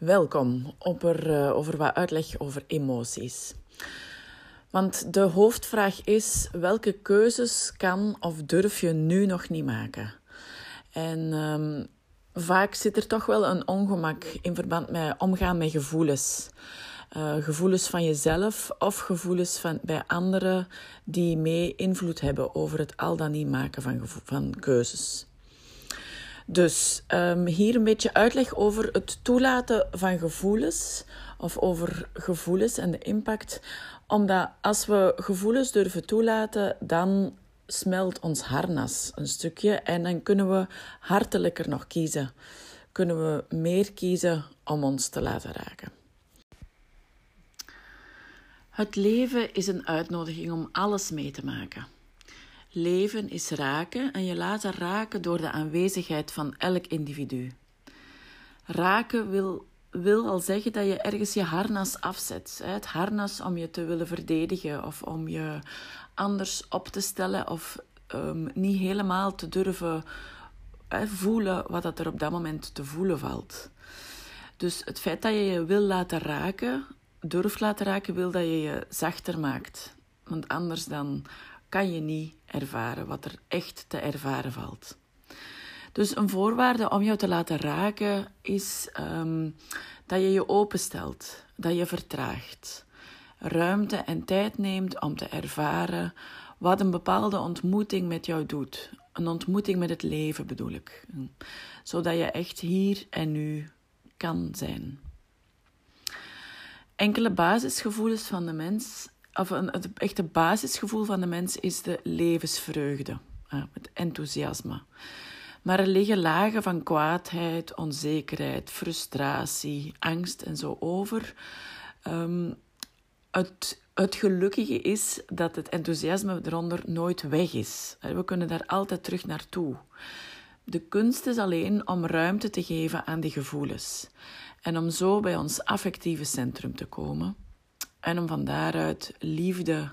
Welkom op er, uh, over wat uitleg over emoties. Want de hoofdvraag is: welke keuzes kan of durf je nu nog niet maken? En um, vaak zit er toch wel een ongemak in verband met omgaan met gevoelens. Uh, gevoelens van jezelf of gevoelens van, bij anderen die mee invloed hebben over het al dan niet maken van, van keuzes. Dus um, hier een beetje uitleg over het toelaten van gevoelens of over gevoelens en de impact. Omdat als we gevoelens durven toelaten, dan smelt ons harnas een stukje en dan kunnen we hartelijker nog kiezen. Kunnen we meer kiezen om ons te laten raken. Het leven is een uitnodiging om alles mee te maken. Leven is raken en je laten raken door de aanwezigheid van elk individu. Raken wil, wil al zeggen dat je ergens je harnas afzet. Het harnas om je te willen verdedigen of om je anders op te stellen of um, niet helemaal te durven voelen wat er op dat moment te voelen valt. Dus het feit dat je je wil laten raken, durft laten raken, wil dat je je zachter maakt. Want anders dan kan je niet ervaren wat er echt te ervaren valt. Dus een voorwaarde om jou te laten raken is um, dat je je openstelt, dat je vertraagt, ruimte en tijd neemt om te ervaren wat een bepaalde ontmoeting met jou doet. Een ontmoeting met het leven bedoel ik. Zodat je echt hier en nu kan zijn. Enkele basisgevoelens van de mens of een, het echte basisgevoel van de mens is de levensvreugde, het enthousiasme. Maar er liggen lagen van kwaadheid, onzekerheid, frustratie, angst en zo over. Um, het, het gelukkige is dat het enthousiasme eronder nooit weg is. We kunnen daar altijd terug naartoe. De kunst is alleen om ruimte te geven aan die gevoelens en om zo bij ons affectieve centrum te komen en om van daaruit liefde,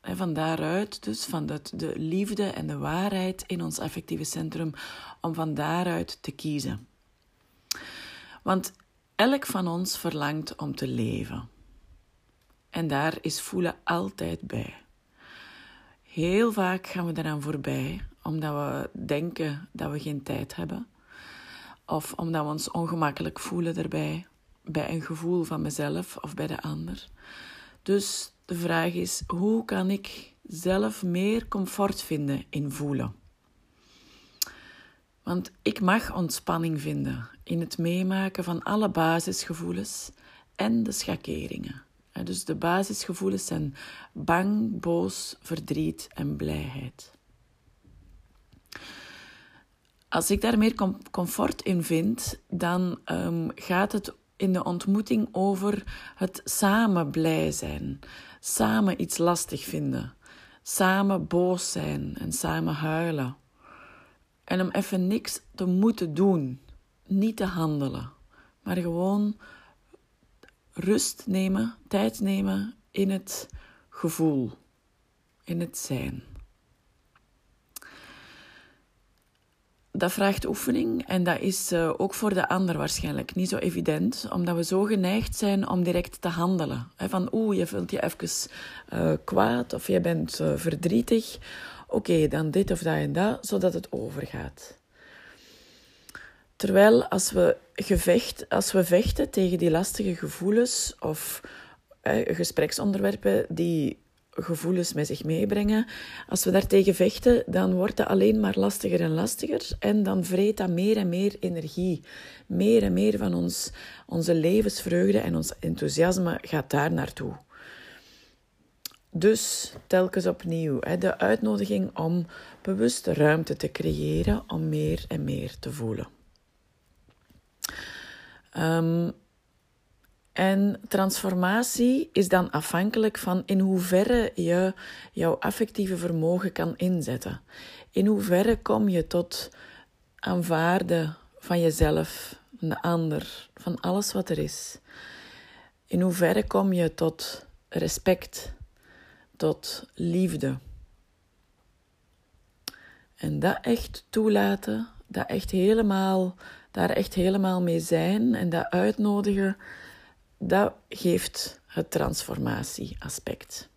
en van daaruit dus van de, de liefde en de waarheid in ons affectieve centrum, om van daaruit te kiezen. Want elk van ons verlangt om te leven. En daar is voelen altijd bij. Heel vaak gaan we eraan voorbij, omdat we denken dat we geen tijd hebben. Of omdat we ons ongemakkelijk voelen erbij bij een gevoel van mezelf of bij de ander. Dus de vraag is: hoe kan ik zelf meer comfort vinden in voelen? Want ik mag ontspanning vinden in het meemaken van alle basisgevoelens en de schakeringen. Dus de basisgevoelens zijn bang, boos, verdriet en blijheid. Als ik daar meer comfort in vind, dan um, gaat het in de ontmoeting over het samen blij zijn, samen iets lastig vinden, samen boos zijn en samen huilen. En om even niks te moeten doen, niet te handelen, maar gewoon rust nemen, tijd nemen in het gevoel, in het zijn. Dat vraagt oefening en dat is uh, ook voor de ander waarschijnlijk niet zo evident, omdat we zo geneigd zijn om direct te handelen. Van oeh, je voelt je even uh, kwaad of je bent uh, verdrietig. Oké, dan dit of dat en dat, zodat het overgaat. Terwijl als we, gevecht, als we vechten tegen die lastige gevoelens of gespreksonderwerpen die gevoelens met zich meebrengen. Als we daartegen vechten, dan wordt dat alleen maar lastiger en lastiger. En dan vreet dat meer en meer energie. Meer en meer van ons, onze levensvreugde en ons enthousiasme gaat daar naartoe. Dus telkens opnieuw de uitnodiging om bewust ruimte te creëren om meer en meer te voelen. Um, en transformatie is dan afhankelijk van in hoeverre je jouw affectieve vermogen kan inzetten. In hoeverre kom je tot aanvaarden van jezelf, van de ander, van alles wat er is. In hoeverre kom je tot respect, tot liefde. En dat echt toelaten, dat echt helemaal daar echt helemaal mee zijn en dat uitnodigen, dat geeft het transformatieaspect.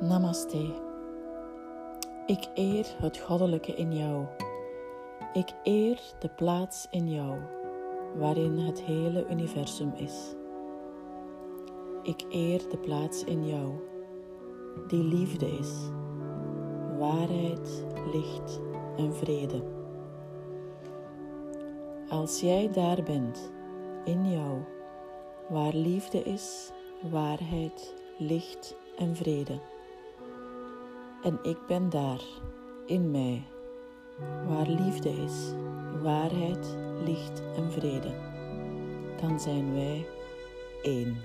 Namaste. Ik eer het goddelijke in jou. Ik eer de plaats in jou waarin het hele universum is. Ik eer de plaats in jou die liefde is, waarheid, licht en vrede. Als jij daar bent, in jou, waar liefde is, waarheid, licht en vrede en ik ben daar, in mij, waar liefde is, waarheid, licht en vrede. Dan zijn wij één.